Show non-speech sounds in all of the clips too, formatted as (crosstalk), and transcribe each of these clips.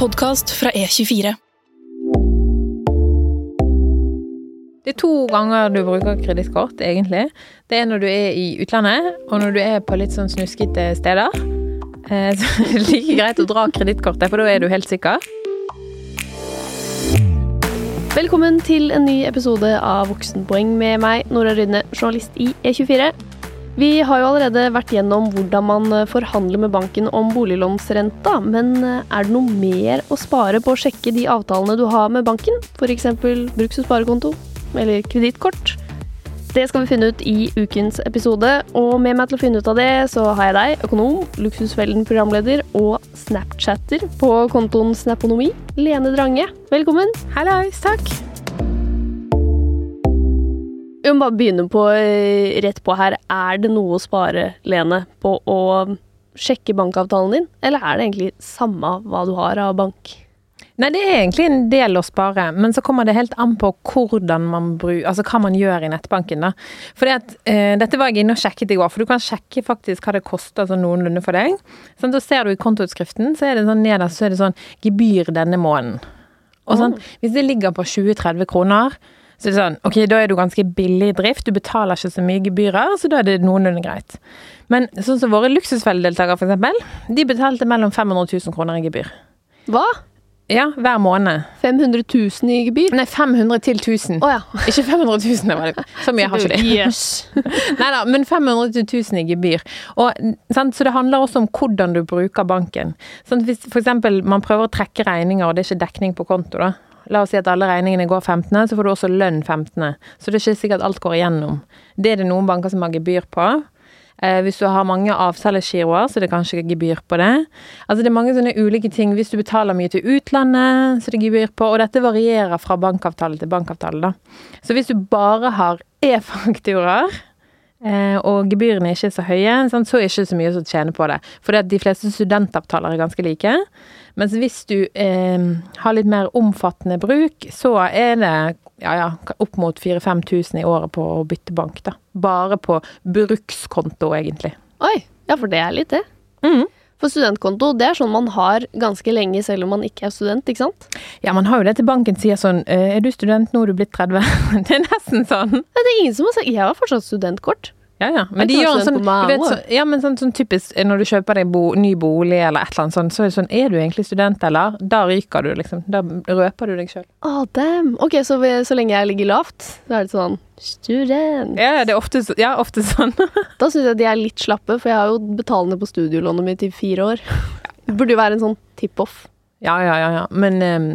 podkast fra E24. Det er to ganger du bruker kredittkort, egentlig. Det er når du er i utlandet, og når du er på litt sånn snuskete steder. Eh, Så (laughs) det er like greit å dra kredittkortet, for da er du helt sikker. Velkommen til en ny episode av Voksenpoeng med meg, Nora Rydne, journalist i E24. Vi har jo allerede vært gjennom hvordan man forhandler med banken om boliglånsrenta, men er det noe mer å spare på å sjekke de avtalene du har med banken? F.eks. bruks- og sparekonto eller kredittkort? Det skal vi finne ut i ukens episode, og med meg til å finne ut av det, så har jeg deg, økonom, Luksusfellen-programleder og Snapchatter på kontoen Snaponomi, Lene Drange. Velkommen. Hallais, takk. Vi må bare begynne på eh, rett på her. Er det noe å spare, Lene, på å sjekke bankavtalen din, eller er det egentlig samme hva du har av bank? Nei, det er egentlig en del å spare, men så kommer det helt an på hvordan man bruker, altså hva man gjør i nettbanken. da. Fordi at, eh, Dette var jeg inne og sjekket i går, for du kan sjekke faktisk hva det koster sånn noenlunde for deg. Sånn, da ser du i kontoutskriften, så er det sånn nederst så er det sånn gebyr denne måneden. Og sånn, Hvis det ligger på 20-30 kroner, så det er sånn, ok, da er du ganske billig i drift, du betaler ikke så mye gebyrer, så da er det noenlunde greit. Men sånn som våre luksusfelledeltakere, eksempel, de betalte mellom 500 000 kroner i gebyr. Hva? Ja, hver måned. 500 000 i gebyr? Nei, 500 til 1000. Oh, ja. (laughs) Ikke 500 000, det var det. Så mye har ikke de. (laughs) Yes. (laughs) Nei da, men 500 til 1000 i gebyr. Og, sant, så det handler også om hvordan du bruker banken. Sånn, hvis eksempel man prøver å trekke regninger, og det er ikke dekning på konto, da. La oss si at alle regningene går 15., så får du også lønn 15. Så det er ikke sikkert alt går igjennom. Det er det noen banker som har gebyr på. Eh, hvis du har mange avselgergiroer, så er det kanskje gebyr på det. Altså det er mange sånne ulike ting. Hvis du betaler mye til utlandet, så er det gebyr på. Og dette varierer fra bankavtale til bankavtale, da. Så hvis du bare har e-fakturaer, eh, og gebyrene ikke er så høye, så er det ikke så mye å tjene på det. For de fleste studentavtaler er ganske like. Mens hvis du eh, har litt mer omfattende bruk, så er det ja, ja, opp mot 4000-5000 i året på å bytte bank, da. Bare på brukskonto, egentlig. Oi, ja, for det er litt det. Mm. For studentkonto, det er sånn man har ganske lenge selv om man ikke er student, ikke sant? Ja, man har jo det til banken sier sånn eh, Er du student, nå er du blitt 30? (laughs) det er nesten sånn. Det er ingen som har sagt Jeg har fortsatt studentkort. Ja, ja. Men de gjør en sånn, vet, så, ja, men sånn, sånn typisk eh, når du kjøper deg bo, ny bolig eller et eller annet sånt, så er det sånn Er du egentlig student, eller? Da ryker du, liksom. Da røper du deg sjøl. Oh, damn. Ok, så, så lenge jeg ligger lavt, så er det sånn Student. Ja, det er ofte, ja, ofte sånn. (laughs) Da syns jeg de er litt slappe, for jeg har jo betalende på studielånet mitt i fire år. (laughs) Det burde jo være en sånn tip-off. ja, ja, ja, ja. Men um,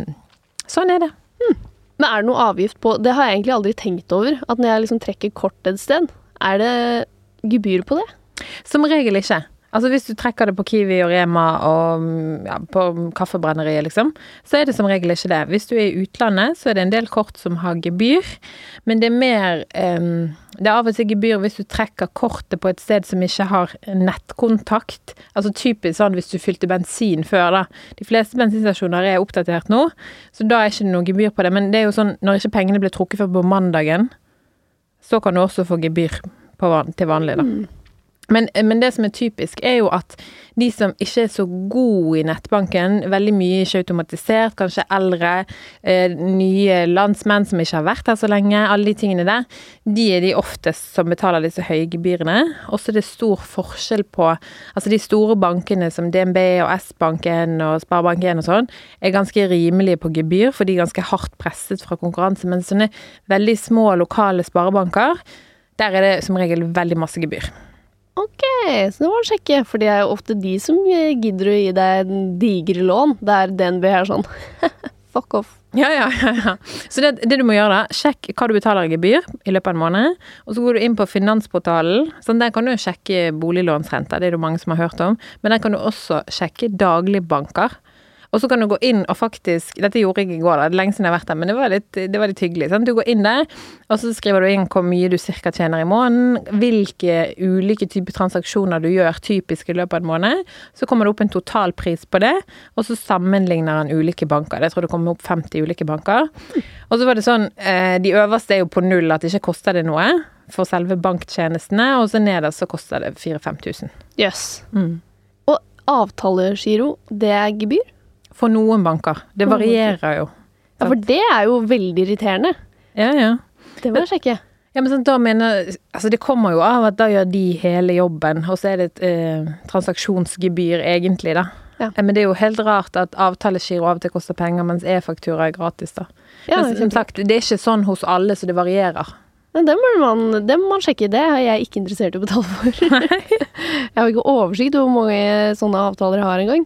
sånn er det. Men er det noe avgift på Det har jeg egentlig aldri tenkt over. At når jeg liksom trekker kort et sted, er det gebyr på det? Som regel ikke. Altså Hvis du trekker det på Kiwi og Rema og mm, ja, på Kaffebrenneriet, liksom, så er det som regel ikke det. Hvis du er i utlandet, så er det en del kort som har gebyr, men det er mer um, Det er av og til gebyr hvis du trekker kortet på et sted som ikke har nettkontakt. Altså typisk sånn hvis du fylte bensin før, da. De fleste bensinstasjoner er oppdatert nå, så da er det ikke noe gebyr på det. Men det er jo sånn når ikke pengene blir trukket før på mandagen, så kan du også få gebyr på, van- til vanlig, da. Men, men det som er typisk, er jo at de som ikke er så gode i nettbanken, veldig mye ikke automatisert, kanskje eldre, eh, nye landsmenn som ikke har vært her så lenge, alle de tingene der, de er de oftest som betaler disse høye gebyrene. Og så er det stor forskjell på Altså de store bankene som DNB og S-banken og Sparebank1 og sånn, er ganske rimelige på gebyr, for de er ganske hardt presset fra konkurranse. Men sånne veldig små lokale sparebanker, der er det som regel veldig masse gebyr. Ok, så det man sjekke, for det er jo ofte de som eh, gidder å gi deg den digre lån, der DNB er sånn (laughs) fuck off. Ja, ja, ja. ja. Så det, det du må gjøre, da, sjekk hva du betaler i gebyr i løpet av en måned. Og så går du inn på Finansportalen. Sånn, der kan du sjekke boliglånsrenta, det er det mange som har hørt om. Men der kan du også sjekke dagligbanker. Og så kan du gå inn og faktisk Dette gjorde jeg i går, da. Det er lenge siden jeg har vært der, men det var litt, det var litt hyggelig. Sant? Du går inn der, og så skriver du inn hvor mye du cirka tjener i måneden. Hvilke ulike typer transaksjoner du gjør typisk i løpet av en måned. Så kommer det opp en totalpris på det, og så sammenligner han ulike banker. Jeg tror det kommer opp 50 ulike banker. Og så var det sånn eh, De øverste er jo på null, at det ikke koster det noe for selve banktjenestene, og så nederst så koster det 4000-5000. Jøss. Mm. Og avtalegiro, det er gebyr? For noen banker. Det varierer jo. Ja, for det er jo veldig irriterende. Ja, ja. Det må jeg sjekke. Ja, men sånn, da mener Altså, det kommer jo av at da gjør de hele jobben, og så er det et eh, transaksjonsgebyr egentlig, da. Ja. Eh, Men det er jo helt rart at avtalegiro av og til koster penger, mens e-faktura er gratis, da. Ja, men som sagt, det er ikke sånn hos alle, så det varierer. Men det må, man, det må man sjekke. Det er jeg ikke interessert i å betale for. (laughs) jeg har ikke oversikt over hvor mange sånne avtaler jeg har engang.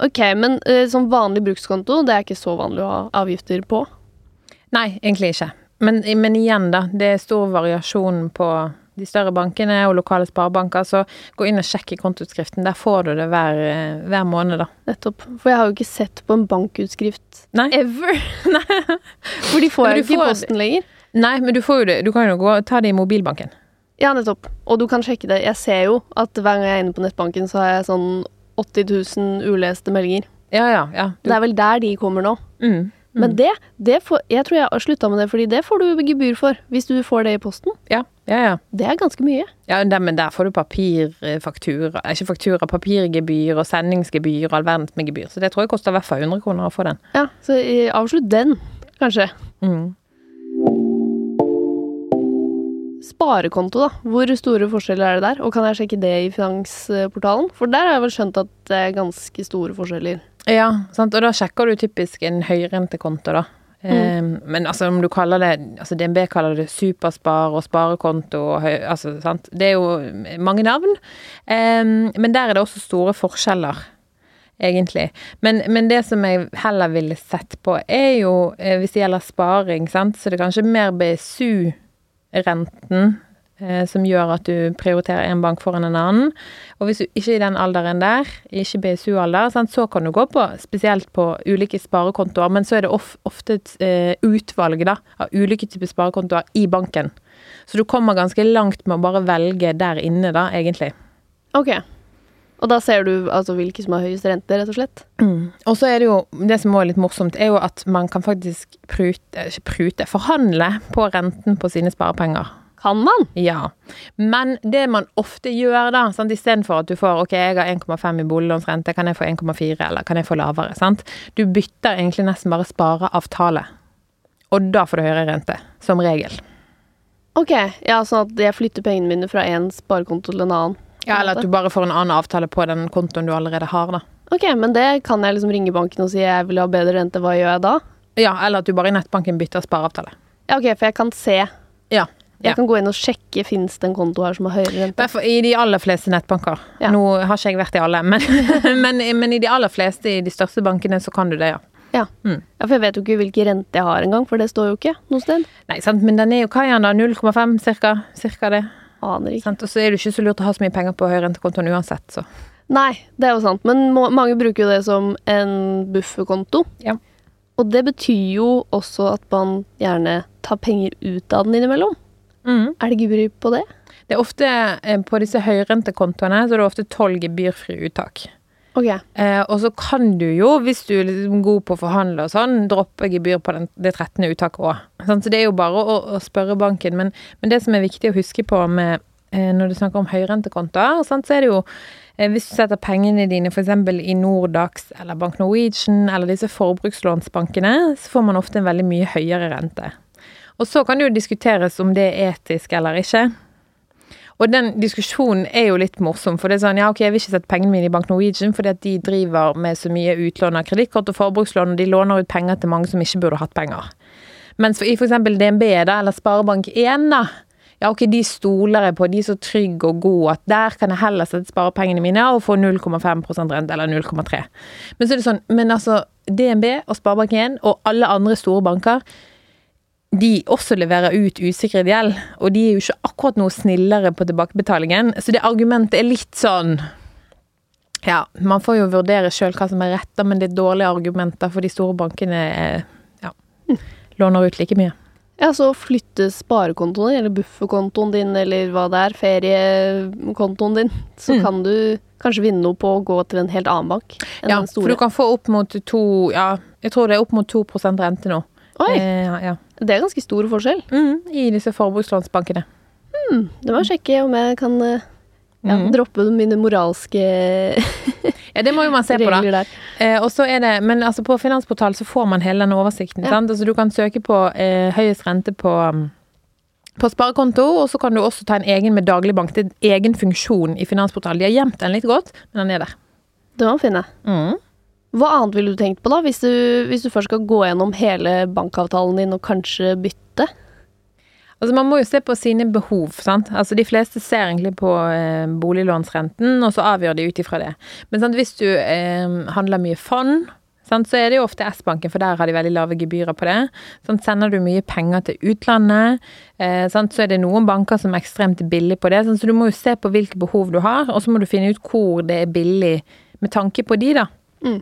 Ok, men uh, sånn vanlig brukskonto, det er ikke så vanlig å ha avgifter på. Nei, egentlig ikke. Men, men igjen, da. Det er stor variasjon på de større bankene og lokale sparebanker, så gå inn og sjekk i kontoutskriften. Der får du det hver, eh, hver måned, da. Nettopp. For jeg har jo ikke sett på en bankutskrift Nei. ever. (laughs) For de får jeg ikke i posten lenger. Nei, men du får jo det. Du kan jo gå, og ta det i mobilbanken. Ja, nettopp. Og du kan sjekke det. Jeg ser jo at hver gang jeg er inne på nettbanken, så har jeg sånn 80 000 uleste meldinger. Ja, ja, ja. Du, Det er vel der de kommer nå. mm, Men det, det får, jeg tror jeg har slutta med det, fordi det får du gebyr for hvis du får det i posten. ja, ja, ja. Det er ganske mye. Ja, men der får du papirfaktura, ikke faktura, papirgebyr og sendingsgebyr og all verdens med gebyr. Så det tror jeg koster i hvert fall 100 kroner å få den. Ja, Så eh, avslutt den, kanskje. Mm. Sparekonto, da. Hvor store forskjeller er det der? Og kan jeg sjekke det i Finansportalen? For der har jeg vel skjønt at det er ganske store forskjeller. Ja, sant? og da sjekker du typisk en høyrentekonto, da. Eh, men altså om du kaller det altså DNB kaller det superspar og sparekonto og høy, altså, sant? Det er jo mange navn. Um, men der er det også store forskjeller, egentlig. Men, men det som jeg heller ville sett på, er jo eh, hvis det gjelder sparing, sant, så det er kanskje mer BSU-renten eh, som gjør at du prioriterer en bank foran en annen. Og hvis du ikke er i den alderen der, ikke BSU-alder, så kan du gå på spesielt på ulike sparekontoer, men så er det ofte et eh, utvalg da, av ulike typer sparekontoer i banken. Så du kommer ganske langt med å bare velge der inne, da, egentlig. Ok. Og da ser du altså hvilke som har høyest rente, rett og slett? Og så er det jo, det som også er litt morsomt, er jo at man kan faktisk prute, ikke prute, forhandle på renten på sine sparepenger. Kan man? Ja, men det man ofte gjør da, sant, istedenfor at du får ok, jeg har 1,5 i boliglånsrente, kan jeg få 1,4 eller kan jeg få lavere, sant? Du bytter egentlig nesten bare spareavtale, og da får du høyere rente, som regel. Ok, ja, sånn at jeg flytter pengene mine fra en sparekonto til en annen. Ja, eller at du bare får en annen avtale på den kontoen du allerede har da. Ok, men det kan jeg liksom ringe banken og si jeg vil ha bedre rente, hva gjør jeg da? Ja, eller at du bare i nettbanken bytter spareavtale. Ja, ok, for jeg kan se. Ja. Jeg Ja. kan gå inn og sjekke, fins det en konto her som har høyere rente? I de aller fleste nettbanker. Ja. Nå har ikke jeg vært i alle, men, (laughs) men, men i de aller fleste i de største bankene så kan du det, ja. Ja. Mm. ja, for jeg vet jo ikke hvilken rente jeg har engang, for det står jo ikke noe sted. Nei, sant, men den er jo hva er den da? 0,5 cirka? Cirka det. Aner ikke. Sant? Og så er det ikke så lurt å ha så mye penger på høyrentekontoen uansett, så. Nei, det er jo sant, men må, mange bruker jo det som en bufferkonto. Ja. Og det betyr jo også at man gjerne tar penger ut av den innimellom. Mm. Er det gebyr på det? Det er ofte, eh, på disse høyrentekontoene, så er det ofte 12 gebyrfrie uttak. Ok. Eh, og så kan du jo, hvis du er liksom god på å forhandle og sånn, droppe gebyr på den, det 13. uttaket òg. Så det er jo bare å, å spørre banken. Men, men det som er viktig å huske på med, eh, når du snakker om høyrentekontoer, sant, så er det jo eh, hvis du setter pengene dine f.eks. i Nordax eller Bank Norwegian eller disse forbrukslånsbankene, så får man ofte en veldig mye høyere rente. Og så kan det jo diskuteres om det er etisk eller ikke. Og den diskusjonen er jo litt morsom, for det er sånn ja, ok, jeg vil ikke sette pengene mine i Bank Norwegian fordi at de driver med så mye utlån av kredittkort og forbrukslån, og de låner ut penger til mange som ikke burde hatt penger. Mens i f.eks. DNB da, eller Sparebank1, da, ja ok, de stoler jeg på, de er så trygge og gode at der kan jeg heller sette sparepengene mine og få 0,5% rente, eller 0,3. Men så er det sånn, men altså DNB og Sparebank1 og alle andre store banker, de også leverer ut usikret gjeld, og de er jo ikke akkurat noe snillere på tilbakebetalingen. Så det argumentet er litt sånn Ja, man får jo vurdere sjøl hva som er rett, men det er dårlige argumenter, for de store bankene ja, låner ut like mye. Ja, så flytte sparekontoen din, eller bufferkontoen din, eller hva det er, feriekontoen din, så Mm. kan du kanskje vinne noe på å gå til en helt annen bank enn Ja, den for du kan få opp mot to Ja, jeg tror det er opp mot 2 rente nå. Oi, Eh, ja, ja. Det er ganske stor forskjell. Mm, I disse forbrukslånsbankene. Det må jeg sjekke om jeg kan eh, ja, Mm. droppe mine moralske (laughs) Ja, det må jo man se på, da. Eh, det, men altså på Finansportal så får man hele den oversikten. Ja. Altså du kan søke på eh, høyest rente på, mm, på sparekonto, og så kan du også ta en egen med dagligbank. Det er en egen funksjon i Finansportal. De har gjemt den litt godt, men den er der. Det var man finne. Hva annet ville du tenkt på da, hvis du, hvis du først skal gå gjennom hele bankavtalen din og kanskje bytte? Altså Man må jo se på sine behov. sant? Altså De fleste ser egentlig på eh, boliglånsrenten, og så avgjør de ut ifra det. Men sant, hvis du eh, handler mye fond, sant, så er det jo ofte S-banken, for der har de veldig lave gebyrer på det. Sant? Sender du mye penger til utlandet, eh, sant, så er det noen banker som er ekstremt billig på det. Sant? Så du må jo se på hvilke behov du har, og så må du finne ut hvor det er billig med tanke på de, da. Mm.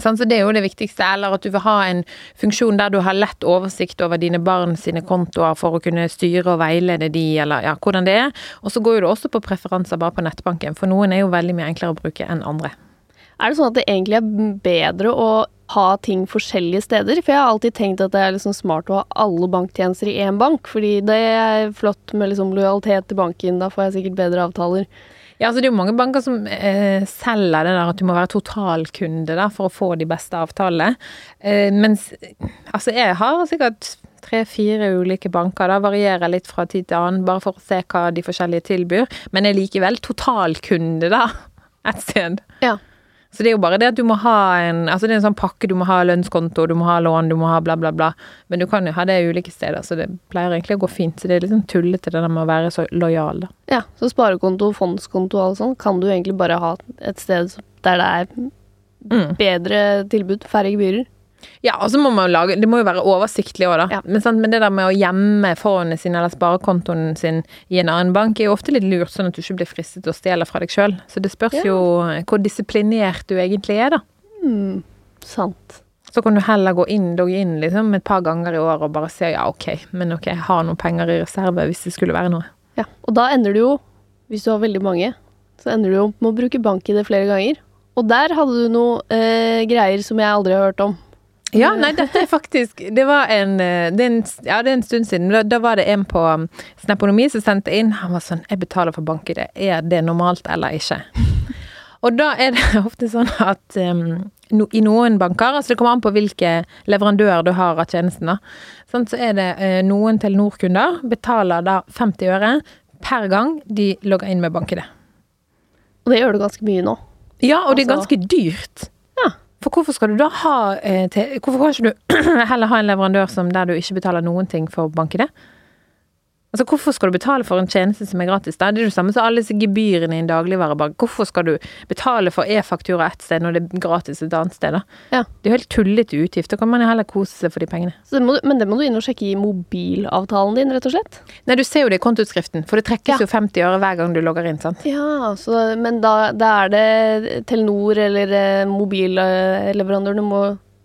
Så det er jo det viktigste. Eller at du vil ha en funksjon der du har lett oversikt over dine barn sine kontoer for å kunne styre og veilede de, eller ja, hvordan det er. Og så går jo det også på preferanser bare på nettbanken, for noen er jo veldig mye enklere å bruke enn andre. Er det sånn at det egentlig er bedre å ha ting forskjellige steder? For jeg har alltid tenkt at det er liksom smart å ha alle banktjenester i én bank, fordi det er flott med liksom lojalitet til banken, da får jeg sikkert bedre avtaler. Ja, altså Det er jo mange banker som eh, selger det der at du må være totalkunde da, for å få de beste avtalene. Eh, mens altså jeg har sikkert tre-fire ulike banker. Da varierer litt fra tid til annen, bare for å se hva de forskjellige tilbyr. Men er likevel totalkunde, da, (laughs) et sted. Ja. Så det er jo bare det at du må ha en Altså det er en sånn pakke, du må ha lønnskonto, du må ha lån, du må ha bla, bla, bla. Men du kan jo ha det ulike steder, så det pleier egentlig å gå fint. Så det er litt sånn tullete det der med å være så lojal, da. Ja, så sparekonto, fondskonto og alt sånt kan du egentlig bare ha et sted der det er Mm. bedre tilbud, færre gebyrer. Ja, og så må man jo lage Det må jo være oversiktlig òg, da. Ja. Men, sant, men det der med å gjemme forhåndet sine eller sparekontoen sin i en annen bank, er jo ofte litt lurt, sånn at du ikke blir fristet til å stjele fra deg sjøl. Så det spørs Ja. jo hvor disiplinert du egentlig er, da. Mm, sant. Så kan du heller gå inn, logge inn liksom et par ganger i året og bare se ja, ok, men ok, jeg har noen penger i reserve hvis det skulle være noe. Ja, og da ender du jo, hvis du har veldig mange, så ender du jo med å bruke bank-ID flere ganger. Og der hadde du noe eh, greier som jeg aldri har hørt om. Ja, nei, dette er faktisk Det var en eh, det en, Ja, det er en stund siden. Da, da var det en på um, Snaponomi som sendte inn. Han var sånn Jeg betaler for bank-ID. Er det normalt eller ikke? (laughs) Og da er det (laughs) ofte sånn at um, no, i noen banker Altså det kommer an på hvilke leverandører du har av tjenesten, da. Sånn, så er det uh, noen Telenor-kunder betaler da 50 øre per gang de logger inn med bank-ID. Og det gjør du ganske mye nå. Ja, og det er Altså- ganske dyrt. For hvorfor skal du da ha eh, Hvorfor kan ikke du (clears throat) heller ha en leverandør som der du ikke betaler noen ting for bank-ID? Altså, hvorfor skal du betale for en tjeneste som er gratis? Da? Det er det samme som alle disse gebyrene i en dagligvarebank. Hvorfor skal du betale for e-faktura ett sted når det er gratis et annet sted, da? Ja. Det er jo helt tullete utgift. Da kan man heller kose seg for de pengene. Så det du, men det må du inn og sjekke i mobilavtalen din, rett og slett. Nei, du ser jo det i kontoutskriften, for det trekkes Ja. jo 50 øre hver gang du logger inn, sant? Ja, så, men da, da er det Telenor eller eh, mobilleverandøren du må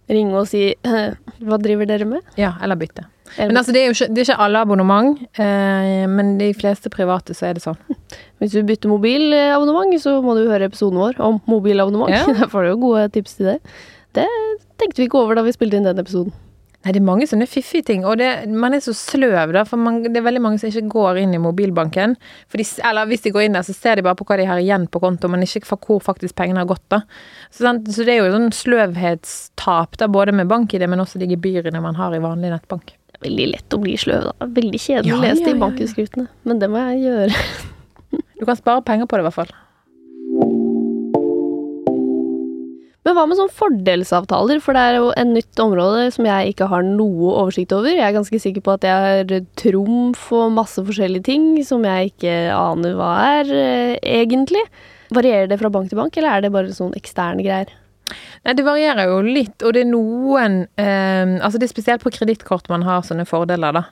ringe og si (laughs) Hva driver dere med? Ja, eller bytte. Men altså, det er jo ikke, det er ikke alle abonnement, eh, men de fleste private så er det sånn. hvis du bytter mobilabonnement, så må du høre episoden vår om mobilabonnement. Ja. (laughs) Der får du jo gode tips til det. Det tenkte vi ikke over da vi spilte inn den episoden. Nei, det er mange sånne fiffige ting, og det, man er så sløv, da, for man, det er veldig mange som ikke går inn i mobilbanken. De, eller hvis de går inn der, så ser de bare på hva de har igjen på konto, men ikke for hvor faktisk pengene har gått, da. Så, sant? så det er jo sånn sløvhetstap, da, både med bank i det, men også de gebyrene man har i vanlig nettbank. Det er veldig lett å bli sløv, da. Veldig kjedelig Ja, å lese ja, de bankutskriftene. Men det må jeg gjøre. Du kan spare penger på det, i hvert fall. Men hva med sånn fordelsavtaler, for det er jo en nytt område som jeg ikke har noe oversikt over. Jeg er ganske sikker på at jeg har trumf og masse forskjellige ting som jeg ikke aner hva er, eh, egentlig. Varierer det fra bank til bank, eller er det bare sånn eksterne greier? Nei, det varierer jo litt, og det er noen eh, Altså det er spesielt på kredittkort man har sånne fordeler, da.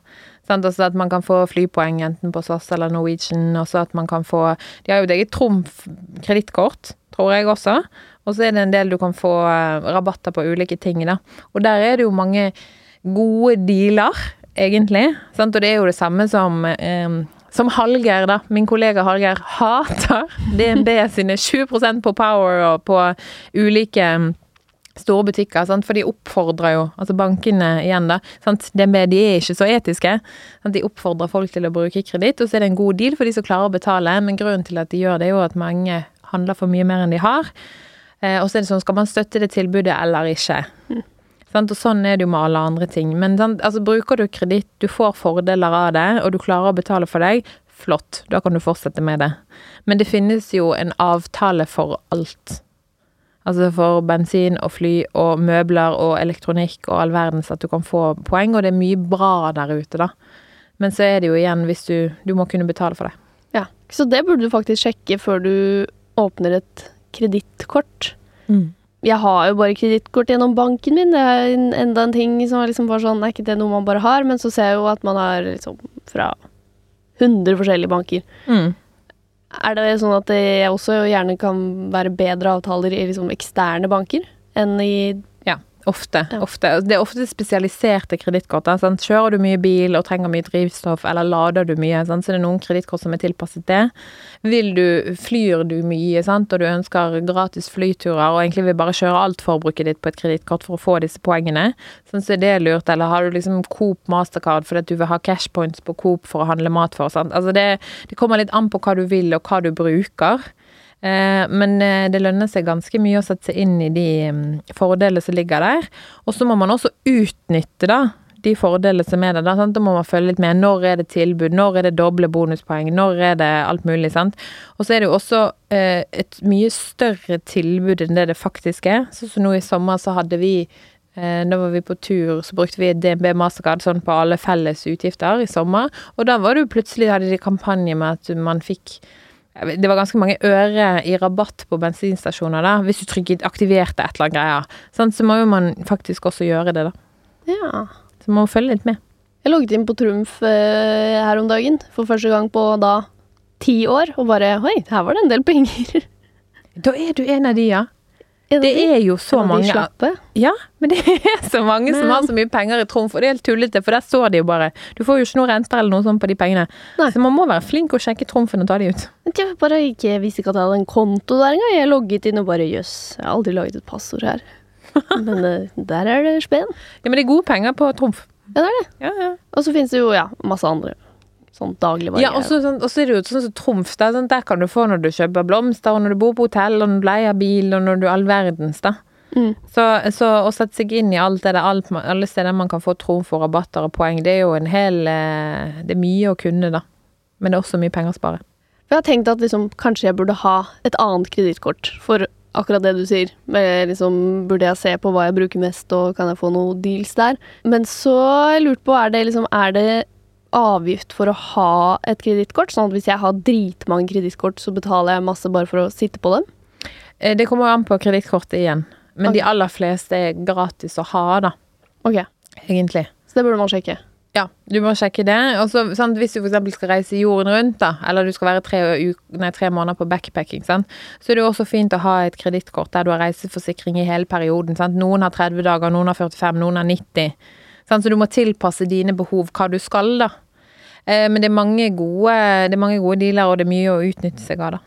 Sånn, Altså at man kan få flypoeng enten på SAS eller Norwegian, og så at man kan få De har jo et eget Trumf kredittkort, tror jeg også. Og så er det en del du kan få eh, rabatter på ulike ting, da. Og der er det jo mange gode dealer, egentlig. Sant? Og det er jo det samme som eh, som Hallgeir, da, min kollega Hallgeir, hater (laughs) DNB sine 20% på Power og på ulike mm, store butikker, sant? for de oppfordrer jo, altså bankene igjen da, sant? DNB de er ikke så etiske, sant? de oppfordrer folk til å bruke kreditt, og så er det en god deal for de som klarer å betale, men grunnen til at de gjør det er jo at mange handler for mye mer enn de har, Eh, og så er det sånn, skal man støtte det tilbudet eller ikke? Sant? Og sånn er det jo med alle andre ting. Men sant? Altså, bruker du kreditt, du får fordeler av det, og du klarer å betale for deg, flott, da kan du fortsette med det. Men det finnes jo en avtale for alt. Altså for bensin og fly og møbler og elektronikk og all verdens at du kan få poeng, og det er mye bra der ute, da. Men så er det jo igjen hvis du Du må kunne betale for det. Ja, Så det burde du faktisk sjekke før du åpner et kredittkort. Jeg har jo bare kredittkort gjennom banken min. Det er enda en ting som er liksom bare sånn, er ikke det noe man bare har? Men så ser jeg jo at man har liksom fra 100 forskjellige banker. Mm. Er det sånn at det også gjerne kan være bedre avtaler i liksom eksterne banker enn i ofte. Ja. ofte. Det er ofte spesialiserte kredittkort. Kjører du mye bil og trenger mye drivstoff, eller lader du mye, sant? så det er noen kredittkort som er tilpasset det. Vil du, Flyr du mye, sant? og du ønsker gratis flyturer, og egentlig vil bare kjøre alt forbruket ditt på et kredittkort for å få disse poengene, sånn så er det lurt. Eller har du liksom Coop Mastercard fordi at du vil ha cashpoints på Coop for å handle mat for? Sant? Altså det, det kommer litt an på hva du vil, og hva du bruker. Eh, Men eh, det lønner seg ganske mye å sette seg inn i de mm, fordelene som ligger der. Og så må man også utnytte da, de fordelene som er der. Da, da må man følge litt med. Når er det tilbud? Når er det doble bonuspoeng? Når er det alt mulig? sant? Og så er det jo også eh, et mye større tilbud enn det det faktisk er. Sånn som nå i sommer så hadde vi eh, da var vi på tur, så brukte vi DNB Mastercard sånn på alle felles utgifter i sommer. Og da var det jo plutselig hadde de kampanje med at man fikk det var ganske mange øre i rabatt på bensinstasjoner da, hvis du trykket aktiverte et eller annet greier. Sånn, Så må jo man faktisk også gjøre det, da. Ja. Så man må følge litt med. Jeg logget inn på Trumf eh, her om dagen for første gang på da ti år, og bare Oi, her var det en del penger. (laughs) Da er du en av de, ja. En det, Det er jo så en mange de slappe. Ja, men det er så mange som har så mye penger i Trumf, og det er helt tullete, for der står de jo bare. Du får jo ikke noe renter eller noe sånt på de pengene. Nei. Så man må være flink og sjekke Trumfen og ta de ut. Jeg bare ikke visste ikke at jeg hadde en konto der engang. Jeg logget inn og bare jøss, jeg har aldri laget et passord her. (laughs) Men eh, der er det spenn. Ja, men det er gode penger på Trumf. Ja, det er det. Ja, ja. Og så finnes det jo ja, masse andre sånn dagligvarer. Ja, og så sånn, er det jo sånn som Trumf, da, sånn, der kan du få når du kjøper blomster, og når du bor på hotell, og når du leier bil, og når du all verdens, da. Mm. Så, så å sette seg inn i alt det der, alt, alle steder man kan få Trumf og rabatter og poeng, det er jo en hel eh, Det er mye å kunne, da. Men det er også mye penger å spare. For jeg har tenkt at liksom, kanskje jeg burde ha et annet kredittkort for akkurat det du sier. Med, liksom, burde jeg se på hva jeg bruker mest, og kan jeg få noen deals der? Men så jeg lurt på, er det liksom Er det avgift for å ha et kredittkort? Sånn at hvis jeg har dritmange kredittkort, så betaler jeg masse bare for å sitte på dem? Eh, Det kommer an på kredittkortet igjen. Men okay. de aller fleste er gratis å ha, da. Ok, Egentlig. så det burde man sjekke. Ja, du må sjekke det. Og så, sant, hvis du f.eks. skal reise jorden rundt, da, eller du skal være tre, nei, tre måneder på backpacking, sant? så er det også fint å ha et kredittkort der du har reiseforsikring i hele perioden. Sant? Noen har 30 dager, noen har 45, noen har 90. Sant? Så du må tilpasse dine behov hva du skal, da. Eh, Men det er, mange gode, det er mange gode dealer, og det er mye å utnytte seg av, da.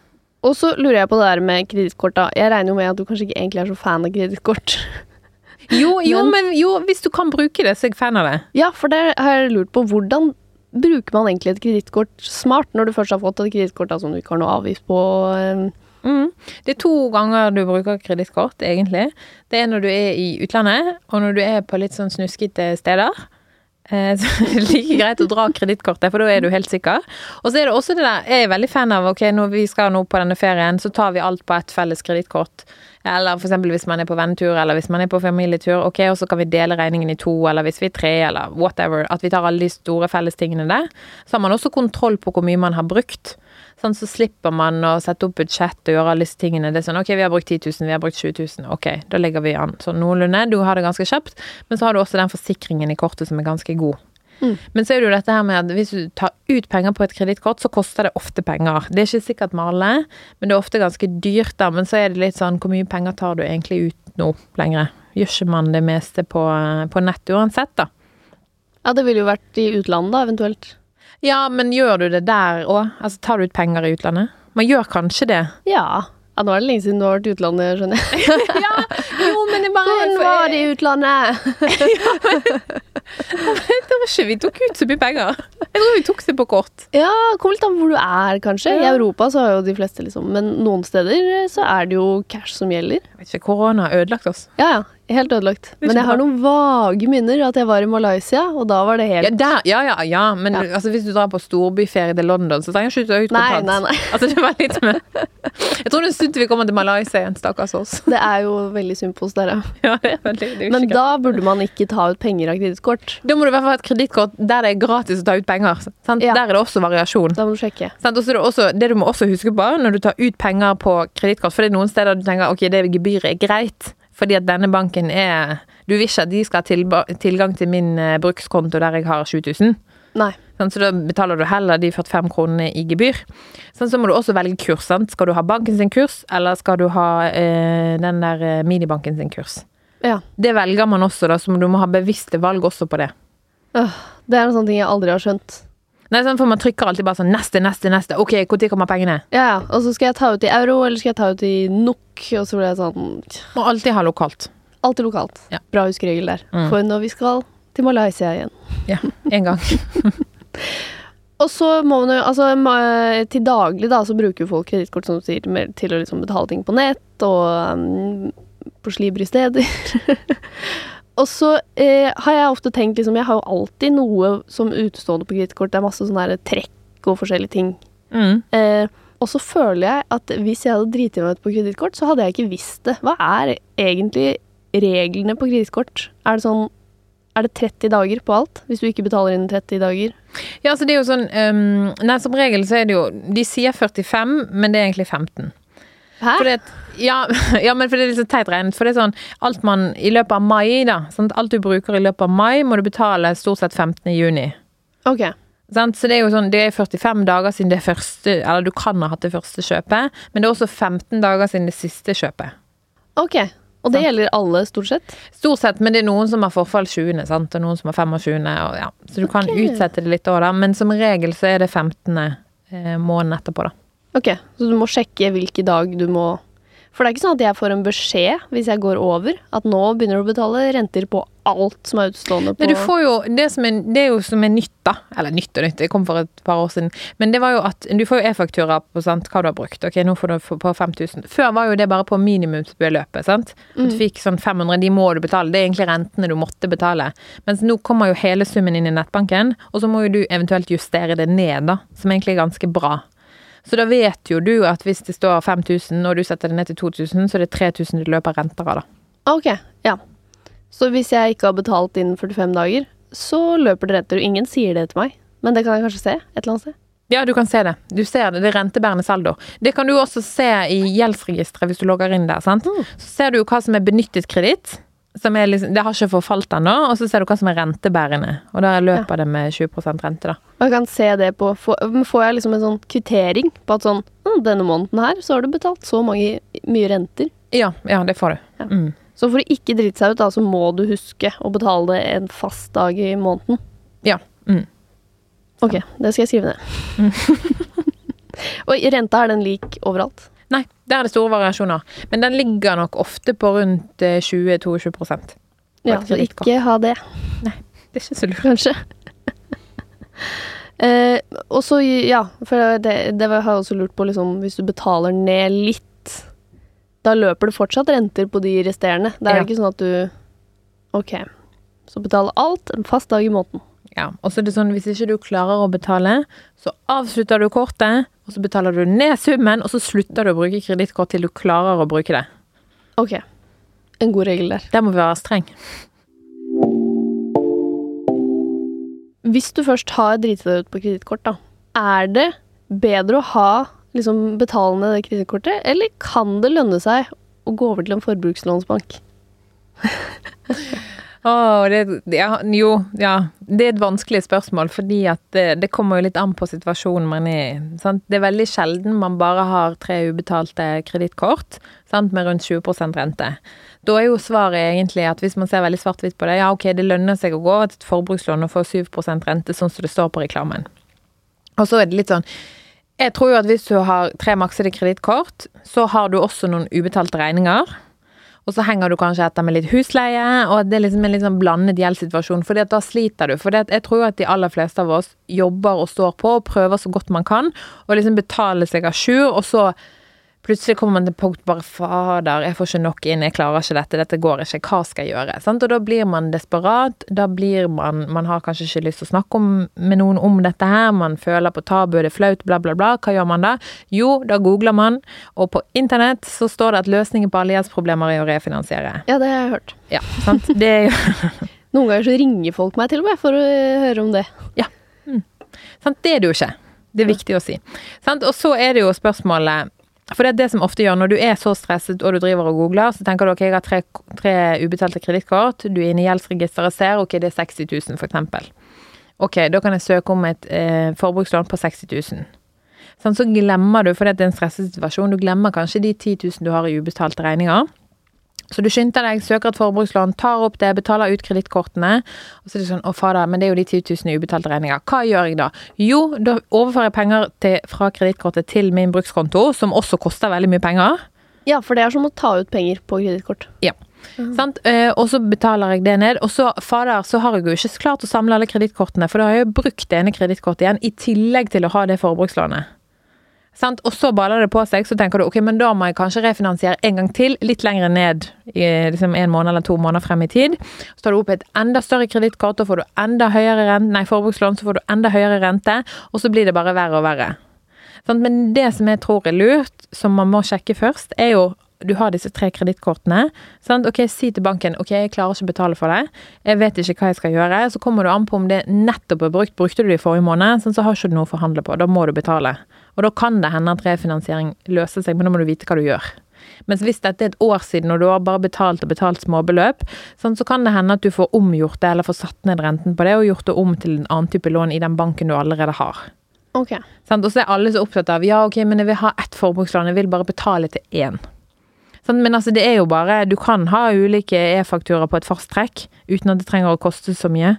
Og så lurer jeg på det der med kredittkort. da. Jeg regner jo med at du kanskje ikke egentlig er så fan av kredittkort. (laughs) Jo, jo, Men- men jo, hvis du kan bruke det, så er jeg fan av det. Ja, for det har jeg lurt på. Hvordan bruker man egentlig et kredittkort smart, når du først har fått et kredittkort som du ikke har noe avgift på? eh, Mm. Det er to ganger du bruker kredittkort, egentlig. Det er når du er i utlandet, og når du er på litt sånn snuskete steder. Eh, Så (laughs) er det like greit å dra kredittkortet, for da er du helt sikker. Og så er det også det der, jeg er veldig fan av, ok, når vi skal nå på denne ferien, så tar vi alt på ett felles kredittkort. Eller eksempel hvis man er på vennetur, eller hvis man er på familietur, ok, og så kan vi dele regningen i to, eller hvis vi er tre, eller whatever. At vi tar alle de store fellestingene der. Så har man også kontroll på hvor mye man har brukt. Sånn, så slipper man å sette opp budsjett og gjøre alle disse tingene. Det er sånn, ok, vi har brukt 10 000, vi har brukt 20 000, ok, da legger vi an sånn noenlunde. Du har det ganske kjapt, men så har du også den forsikringen i kortet som er ganske god. Mm. Men så er det jo dette her med at hvis du tar ut penger på et kredittkort, så koster det ofte penger. Det er ikke sikkert med alle, men det er ofte ganske dyrt da. Men så er det litt sånn, hvor mye penger tar du egentlig ut nå lenger? Gjør ikke man det meste på, på nett uansett da? Ja, det ville jo vært i utlandet, da, eventuelt. Ja, men gjør du det der òg? Altså, tar du ut penger i utlandet? Man gjør kanskje det. Ja. ja. Nå er det lenge siden du har vært i utlandet, skjønner jeg. (laughs) ja, jo, men det bare Hun var i utlandet! (laughs) ja, men, Det var ikke vi tok ut så mye penger. Jeg tror vi tok det på kort. Ja, kommer litt an på hvor du er, kanskje. I Europa så har jo de fleste liksom Men noen steder så er det jo cash som gjelder. Jeg vet ikke, Korona har ødelagt oss. Ja, ja. Helt ødelagt. Men jeg har noen vage minner at jeg var i Malaysia, og da var det helt Ja, der, ja, ja, ja, men. Altså, hvis du drar på storbyferie til London, så trenger du ikke ta ut Nei, kontant. nei, nei. (laughs) Altså, det var litt med Jeg tror det er en til vi kommer til Malaysia igjen, stakkars oss. (laughs) Det er jo veldig synd på oss der, Ja, det er veldig, det er Men da burde man ikke ta ut penger av kredittkort. Da må du i hvert fall ha et kredittkort der det er gratis å ta ut penger. Der er det også variasjon. Da må du sjekke. Sant? Og så er det, også, det du må også huske på når du tar ut penger på kredittkort, for det er noen steder du tenker ok, det gebyret er greit, fordi at denne banken er Du vil ikke at de skal ha tilgang til min eh, brukskonto der jeg har 7000. Nei. Sånn, Så da betaler du heller de 45 kronene i gebyr. Sånn, så må du også velge kurs. Sant? Skal du ha banken sin kurs, eller skal du ha eh, den der eh, minibanken sin kurs? Ja. Det velger man også, da, så du må ha bevisste valg også på det. Øh, det er en sånn ting jeg aldri har skjønt. Nei, sånn, for Man trykker alltid bare sånn neste, neste, neste. Ok, når kommer pengene? Ja. Og så skal jeg ta ut i euro, eller skal jeg ta ut i NOK? Og så blir jeg sånn Må alltid ha lokalt. Alltid lokalt. Ja. Bra huskeregel der. Mm. For når vi skal til Malaysia igjen. Ja, en gang. (laughs) Og så må man jo, altså til daglig da, så bruker folk kredittkort som du sier, til å liksom betale ting på nett og um, på slibrige steder. (laughs) og så eh, har jeg ofte tenkt liksom, jeg har jo alltid noe som utestående på kredittkort. Det er masse sånne trekk og forskjellige ting. Mm. Eh, og så føler jeg at hvis jeg hadde driti meg ut på kredittkort, så hadde jeg ikke visst det. Hva er egentlig reglene på kredittkort? Er det sånn er det 30 dager på alt, hvis du ikke betaler innen 30 dager? Ja, altså det er jo sånn um, Nei, som regel så er det jo De sier 45, men det er egentlig 15. Hæ? Fordi at, ja, (laughs) ja, men for det er litt så teit regnet. For det er sånn Alt man i løpet av mai, da sant? Alt du bruker i løpet av mai, må du betale stort sett 15. juni. Ok. Så det er jo sånn Det er 45 dager siden det første Eller du kan ha hatt det første kjøpet, men det er også 15 dager siden det siste kjøpet. Ok. Og det Sant. gjelder alle, stort sett? Stort sett, men det er noen som har forfall 20., sant? og noen som har 25., og ja. Så du kan utsette det litt òg, da. Men som regel så er det 15. måned måneden etterpå, da. Ok, så du må sjekke hvilken dag du må For det er ikke sånn at jeg får en beskjed hvis jeg går over, at nå begynner du å betale renter på alt som er utstående på får jo det som er, det er jo som er nytt, da. Eller nytt og nytt, det kom for et par år siden. Men det var jo at du får jo e-faktura på sant, hva du har brukt. Ok, nå får du på 5000. Før var jo det bare på minimumsbeløpet, sant. At du fikk sånn 500, de må du betale. Det er egentlig rentene du måtte betale. Mens nå kommer jo hele summen inn i nettbanken, og så må jo du eventuelt justere det ned, da. Som egentlig er ganske bra. Så da vet jo du at hvis det står 5000, og du setter det ned til 2000, så er det 3000 du løper renter av, da. Ok, ja. Så hvis jeg ikke har betalt innen 45 dager, så løper det renter. Og ingen sier det til meg, men det kan jeg kanskje se et eller annet sted. Ja, du kan se det. Du ser det. Det er rentebærende saldo. Det kan du også se i gjeldsregisteret hvis du logger inn der. sant? Mm. Så ser du jo hva som er benyttet kreditt. Som er liksom, det har ikke forfalt ennå. Og så ser du hva som er rentebærende. Og da løper det med 20 rente, da. Jeg kan se det på Får, jeg liksom en sånn kvittering på at sånn «Hm, Denne måneden her så har du betalt så mange, mye renter. Ja, ja, det får du. Ja. Mm. Så for å ikke drite seg ut, da, så må du huske å betale det en fast dag i måneden. Ja. Mm. Ok, det skal jeg skrive ned. (laughs) Og renta, er den lik overalt? Nei, der er det store variasjoner. Men den ligger nok ofte på rundt eh, 20-22 på Ja, så ikke ha det, Nei, Det er ikke så lurt. kanskje. (laughs) eh, og så, ja, for det, det har jeg også lurt på, liksom, hvis du betaler ned litt, da løper det fortsatt renter på de resterende. Det er Ja. ikke sånn at du Ok, så betale alt en fast dag i måneden. Ja, og så er det sånn, Hvis ikke du klarer å betale, så avslutter du kortet, og så betaler du ned summen, og så slutter du å bruke kredittkort til du klarer å bruke det. Ok, en god regel der. Der må vi være streng. Hvis du først har driti deg ut på kredittkort, da, er det bedre å ha liksom, betalende kredittkortet, eller kan det lønne seg å gå over til en forbrukslånsbank? (laughs) Åh, det, ja, jo, ja. Det er et vanskelig spørsmål, fordi at det, det kommer jo litt an på situasjonen man er i. Sant? Det er veldig sjelden man bare har tre ubetalte kredittkort med rundt 20% rente. Da er jo svaret egentlig at hvis man ser veldig svart-hvitt på det, ja ok, det lønner seg å gå til et forbrukslån og få 7% rente, sånn som det står på reklamen. Og så er det litt sånn Jeg tror jo at hvis du har tre maksede kredittkort, så har du også noen ubetalte regninger. Og så henger du kanskje etter med litt husleie, og det er liksom en litt sånn blandet gjeldssituasjon, for da sliter du. For jeg tror at de aller fleste av oss jobber og står på og prøver så godt man kan, og liksom betaler seg a jour, og så Plutselig kommer man til punkt bare Fader, jeg får ikke nok inn, jeg klarer ikke dette, dette går ikke, hva skal jeg gjøre? Sant? Og da blir man desperat. Da blir man Man har kanskje ikke lyst til å snakke om, med noen om dette her, man føler på tabu, det er flaut, bla, bla, bla. Hva gjør man da? Jo, da googler man, og på internett så står det at løsningen på alle gjeldsproblemer er å refinansiere. Ja, det har jeg hørt. Ja, sant. Det er jo (laughs) Noen ganger så ringer folk meg til og med for å høre om det. Ja. Mm. Sant, det er det jo ikke. Det er viktig å si. Sant? Og så er det jo spørsmålet for det er det som ofte gjør, når du er så stresset og du driver og googler, så tenker du ok, jeg har tre, tre ubetalte kredittkort, du er inne i gjeldsregisteret og ser ok, det er 60 000 for eksempel. Ok, da kan jeg søke om et eh, forbrukslån på 60 000. Sånn, så glemmer du, for det er en stresset situasjon, du glemmer kanskje de 10 000 du har i ubetalte regninger. Så du skynder deg, søker et forbrukslån, tar opp det, betaler ut kredittkortene. Og så er det sånn Å, fader, men det er jo de 10 000 ubetalte regninger. Hva gjør jeg da? Jo, da overfører jeg penger til, fra kredittkortet til min brukskonto, som også koster veldig mye penger. Ja, for det er som å ta ut penger på kredittkort. Ja. Mm. Sant? Og så betaler jeg det ned. Og så, fader, så har jeg jo ikke klart å samle alle kredittkortene, for da har jeg jo brukt det ene kredittkortet igjen, i tillegg til å ha det forbrukslånet. Sant? Og så baller det på seg, så tenker du ok, men da må jeg kanskje refinansiere en gang til, litt lenger ned, i liksom en måned eller to måneder frem i tid. Så tar du opp et enda større kredittkort, og får du enda høyere rente, nei, forbrukslån, så får du enda høyere rente, og så blir det bare verre og verre. Sant? Men det som jeg tror er lurt, som man må sjekke først, er jo du har disse tre kredittkortene. Ok, si til banken ok, jeg klarer ikke å betale for det. Jeg vet ikke hva jeg skal gjøre. Så kommer du an på om det nettopp er brukt. Brukte du det i forrige måned, sånn, så har ikke du noe å forhandle på. Da må du betale. Og da kan det hende at refinansiering løser seg, men da må du vite hva du gjør. Mens hvis dette er et år siden og du har bare betalt og betalt småbeløp, sånn, så kan det hende at du får omgjort det, eller får satt ned renten på det, og gjort det om til en annen type lån i den banken du allerede har. Okay. Sånn, og så er alle så opptatt av ja, ok, men jeg vil ha ett forbrukslån, jeg vil bare betale til én. Sånn, men altså, det er jo bare Du kan ha ulike e-fakturaer på et fasttrekk uten at det trenger å koste så mye.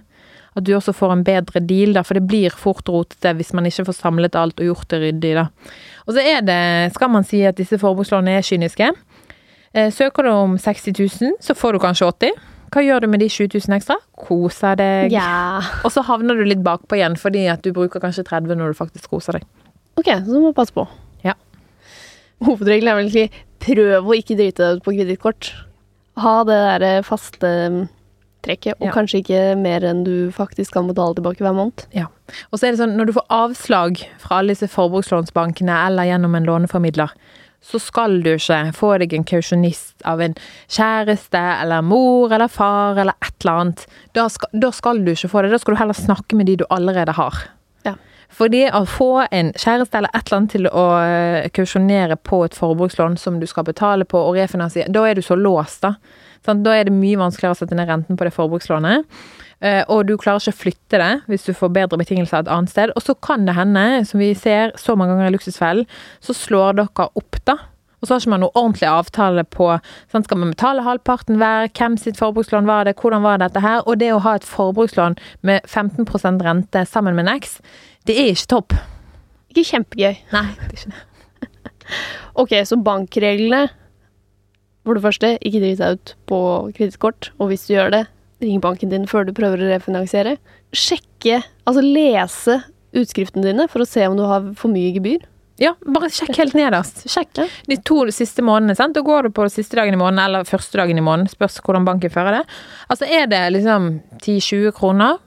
At du også får en bedre deal, da, for det blir fort rotete hvis man ikke får samlet alt og gjort det ryddig, da. Og så er det, skal man si at disse forbrukslånene er kyniske. Eh, søker du om 60 000, så får du kanskje 80 hva gjør du med de 7000 ekstra? Koser deg. Ja. Og så havner du litt bakpå igjen, fordi at du bruker kanskje 30 når du faktisk koser deg. Ok, så du må passe på. Ja. Hovedregelen er vel egentlig prøv å ikke drite deg ut på kredittkort. Ha det derre faste trekket, og ja. kanskje ikke mer enn du faktisk kan betale tilbake hver måned. Ja. Og så er det sånn, når du får avslag fra alle disse forbrukslånsbankene eller gjennom en låneformidler, så skal du ikke få deg en kausjonist av en kjæreste eller mor eller far eller et eller annet. Da skal, da skal du ikke få det. Da skal du heller snakke med de du allerede har. Ja. Fordi å få en kjæreste eller et eller annet til å eh, kausjonere på et forbrukslån som du skal betale på og refinansiere, da er du så låst, da. Sant? Da er det mye vanskeligere å sette ned renten på det forbrukslånet. Uh, og du klarer ikke å flytte det hvis du får bedre betingelser et annet sted. Og så kan det hende, som vi ser så mange ganger i Luksusfellen, så slår dere opp, da. Og så har ikke man noe ordentlig avtale på sånn, Skal man betale halvparten hver? Hvem sitt forbrukslån var det? Hvordan var dette her? Og det å ha et forbrukslån med 15% rente sammen med en eks, det er ikke topp. Ikke kjempegøy. Nei, det er ikke det. (laughs) ok, så bankreglene for det første, ikke drit deg ut på kredittkort. Og hvis du gjør det, ring banken din før du prøver å refinansiere. Sjekke, altså lese utskriftene dine for å se om du har for mye gebyr. Ja, bare sjekk helt nederst. (laughs) Sjekk ja. de to siste månedene. sant? Da går du på siste dagen i måneden eller første dagen i måneden. Spørs hvordan banken fører det. Altså er det liksom 10-20 kroner,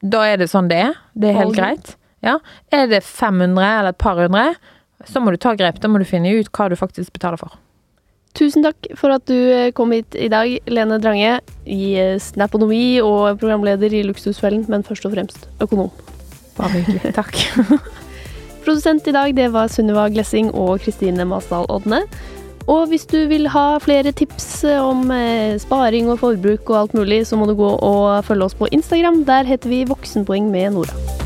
da er det sånn det er. Det er helt greit. Ja. Er det 500 eller et par hundre, så må du ta grep. Da må du finne ut hva du faktisk betaler for. Tusen takk for at du eh, kom hit i dag, Lene Drange, i eh, Snaponomi og programleder i Luksusfellen, men først og fremst økonom. Bare hyggelig. (laughs) Takk. (laughs) Produsent i dag det var Sunniva Glessing og Kristine Masdal Odne. Og hvis du vil ha flere tips eh, om sparing og forbruk og alt mulig, så må du gå og følge oss på Instagram. Der heter vi Voksenpoeng med Nora.